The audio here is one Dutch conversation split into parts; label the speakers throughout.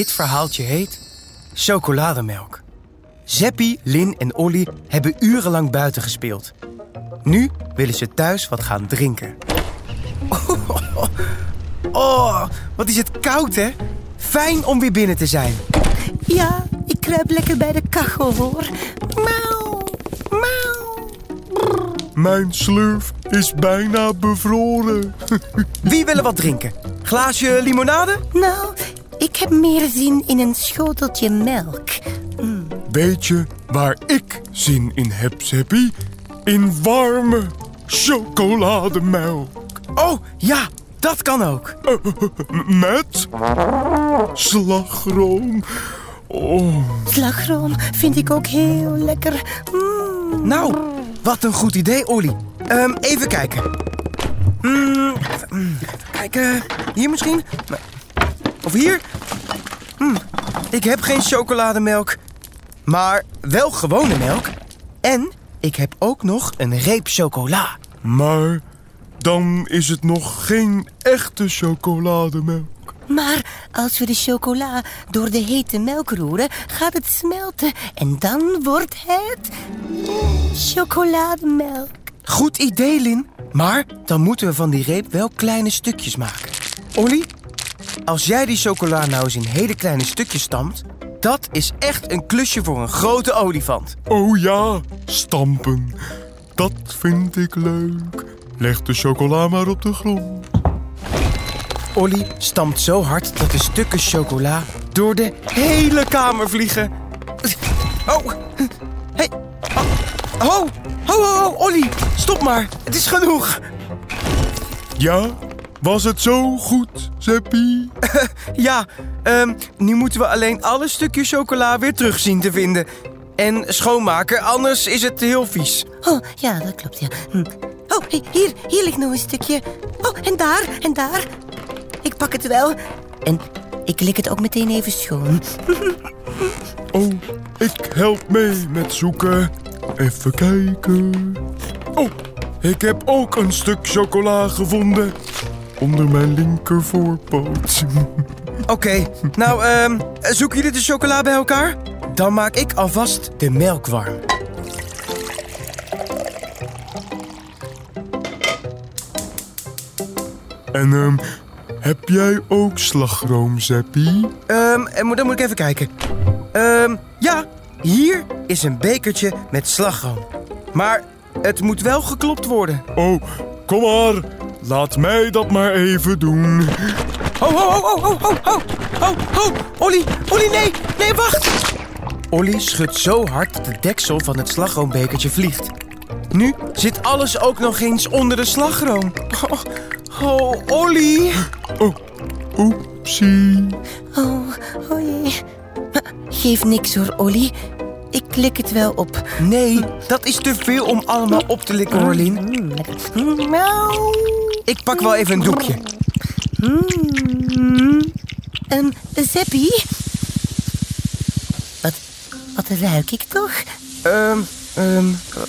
Speaker 1: Dit verhaaltje heet Chocolademelk. Zeppie, Lin en Olly hebben urenlang buiten gespeeld. Nu willen ze thuis wat gaan drinken. Oh, wat is het koud, hè? Fijn om weer binnen te zijn.
Speaker 2: Ja, ik kruip lekker bij de kachel, hoor. Miauw. Miauw.
Speaker 3: Mijn slurf is bijna bevroren.
Speaker 1: Wie willen wat drinken? Glaasje limonade?
Speaker 2: Nou, ik heb meer zin in een schoteltje melk.
Speaker 3: Weet je waar ik zin in heb, Zeppie? In warme chocolademelk.
Speaker 1: Oh, ja, dat kan ook.
Speaker 3: M- Met slagroom. Oh,
Speaker 2: Slagroom vind ik ook heel lekker. Mm.
Speaker 1: Nou, wat een goed idee, Olly. Ehm, even kijken. Hmm, hmm, even kijken. Hier misschien? Of hier? Hmm, ik heb geen chocolademelk. Maar wel gewone melk. En ik heb ook nog een reep chocola.
Speaker 3: maar dan is het nog geen echte chocolademelk.
Speaker 2: Maar als we de chocola door de hete melk roeren, gaat het smelten. En dan wordt het chocolademelk.
Speaker 1: Goed idee, Lin. Maar dan moeten we van die reep wel kleine stukjes maken. Olly, als jij die chocola nou eens in hele kleine stukjes stampt... dat is echt een klusje voor een grote olifant.
Speaker 3: Oh ja, stampen. Dat vind ik leuk. Leg de chocola maar op de grond.
Speaker 1: Olly stampt zo hard dat de stukken chocola door de hele kamer vliegen. Oh, hey. Oh, ho, ho, ho, Olly, stop maar. Het is genoeg.
Speaker 3: Ja, was het zo goed, Zeppie?
Speaker 1: Ja, ehm, nu moeten we alleen alle stukjes chocola weer terug zien te vinden. En schoonmaken, anders is het heel vies.
Speaker 2: Oh, ja, dat klopt, ja. Hm. Oh, hi- hier, hier ligt nog een stukje. Oh, en daar, en daar. Ik pak het wel. En ik lik het ook meteen even schoon.
Speaker 3: Oh, ik help mee met zoeken. Even kijken. Oh, ik heb ook een stuk chocola gevonden. Onder mijn linker voorpoot.
Speaker 1: Oké, nou, ehm, zoeken jullie de chocola bij elkaar? Dan maak ik alvast de melk warm.
Speaker 3: En ehm, heb jij ook slagroom, Zeppie?
Speaker 1: Ehm, moet- dan moet ik even kijken. Ehm, ja, hier is een bekertje met slagroom. Maar het moet wel geklopt worden.
Speaker 3: Oh, kom maar. Laat mij dat maar even doen.
Speaker 1: Ho, ho, ho, ho, ho, ho, oh, ho, Olly, Olly, nee, nee, wacht. Olly schudt zo hard dat het deksel van het slagroombekertje vliegt. Nu zit alles ook nog eens onder de slagroom. Oh, oh Olly.
Speaker 3: Oh, oepsie.
Speaker 2: Oh, oei. Geef niks hoor, Olly. Ik klik het wel op.
Speaker 1: Nee, dat is te veel om allemaal op te likken,
Speaker 2: Orlin lekker. Miauw.
Speaker 1: Ik pak wel even een doekje.
Speaker 2: Mm. Ehm, Zeppie? Wat, wat ruik ik toch?
Speaker 1: Ehm, ehm,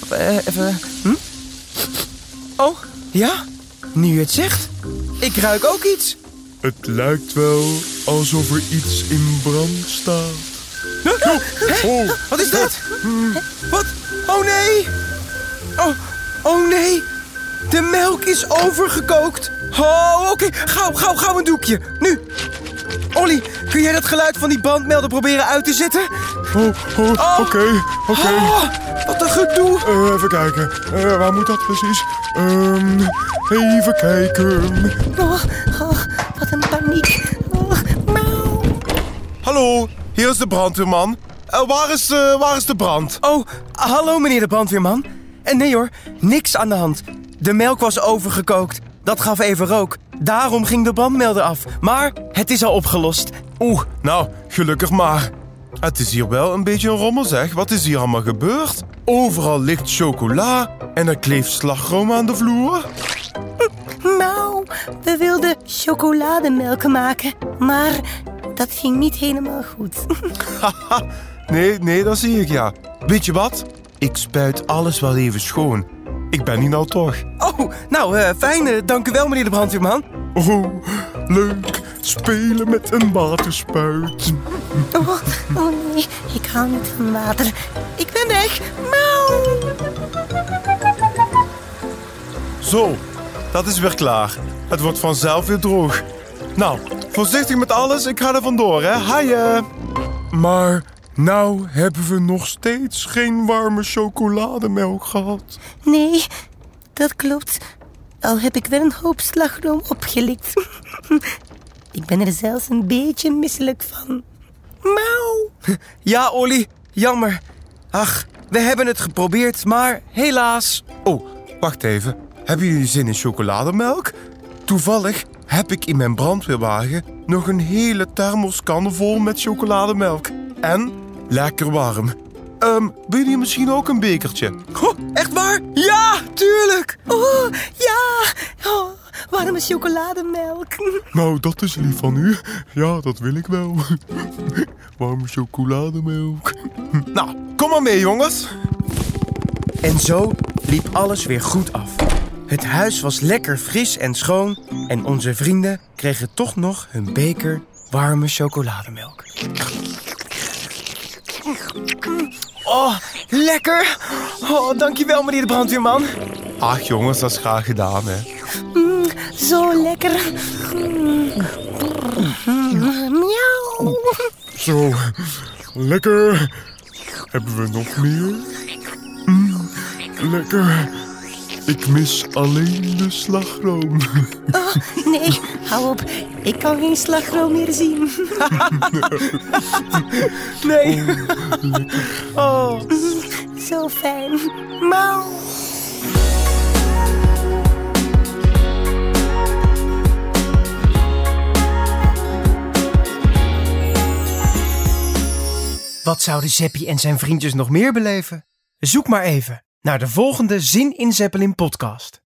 Speaker 1: eh, even... Hm? Oh, ja? Nu je het zegt. Ik ruik ook iets.
Speaker 3: Het lijkt wel alsof er iets in brand staat. Oh,
Speaker 1: Wat is dat? Wat? Oh nee! Oh, oh nee! De melk is overgekookt. Oh, oké. Gauw, gauw, gauw een doekje. Nu. Olly, kun jij dat geluid van die bandmelder proberen uit te zetten?
Speaker 3: oh, oh, oké, oké.
Speaker 1: Oh, wat een gedoe.
Speaker 3: Eh, even kijken. Eh, waar moet dat precies? Ehm, even kijken.
Speaker 2: Oh, oh, wat een paniek. Oh, miauw.
Speaker 4: Hallo, hier is de brandweerman. Eh, waar, is, eh, waar is de brand?
Speaker 1: Oh, hallo meneer de brandweerman. En nee hoor, niks aan de hand. De melk was overgekookt. dat gaf even rook. Daarom ging de brandmelder af. Maar het is al opgelost.
Speaker 4: Oeh, nou, gelukkig maar. Het is hier wel een beetje een rommel zeg. Wat is hier allemaal gebeurd? Overal ligt chocola en er kleeft slagroom aan de vloer.
Speaker 2: Nou, we wilden chocolademelk maken, maar dat ging niet helemaal goed.
Speaker 4: Haha, nee, nee, dat zie ik ja. Weet je wat? Ik spuit alles wel even schoon. Ik ben hier nou toch.
Speaker 1: Oh, nou, eh, fijn. eh, dank u wel, meneer de brandweerman.
Speaker 3: Oh, leuk. Spelen met een waterspuit.
Speaker 2: Oh, oh nee, ik hou niet van water. Ik ben weg. Miauw.
Speaker 4: Zo, dat is weer klaar. Het wordt vanzelf weer droog. Nou, voorzichtig met alles. Ik ga er vandoor, hè. Haaien.
Speaker 3: Maar nou hebben we nog steeds geen warme chocolademelk gehad.
Speaker 2: Nee, dat klopt. Al heb ik wel een hoop slagroom opgelikt. ik ben er zelfs een beetje misselijk van. Miauw.
Speaker 1: Ja, Olly, jammer. Ach, we hebben het geprobeerd, maar helaas.
Speaker 4: Oh, wacht even. Hebben jullie zin in chocolademelk? Toevallig heb ik in mijn brandweerwagen nog een hele thermoskan vol met chocolademelk. En lekker warm. Ehm, wil je misschien ook een bekertje?
Speaker 1: Oh, echt waar? Ja, tuurlijk.
Speaker 2: Oh, ja. Oh, warme chocolademelk.
Speaker 3: Nou, dat is lief van u. Ja, dat wil ik wel. Warme chocolademelk.
Speaker 4: Nou, kom maar mee, jongens.
Speaker 1: En zo liep alles weer goed af. Het huis was lekker fris en schoon en onze vrienden kregen toch nog hun beker warme chocolademelk. Oh, lekker! Oh, dankjewel meneer de brandweerman.
Speaker 4: Ach, jongens, dat is graag gedaan, hè.
Speaker 2: Zo lekker. Mm. Miauw.
Speaker 3: Zo, lekker. Hebben we nog meer? Mm, lekker. Ik mis alleen de slagroom.
Speaker 2: Oh, nee, hou op. Ik kan geen slagroom meer zien.
Speaker 1: Nee. Oh.
Speaker 2: Zo fijn. Miauw.
Speaker 1: Wat zouden Zeppie en zijn vriendjes nog meer beleven? Zoek maar even naar de volgende Zin in Zeppelin podcast.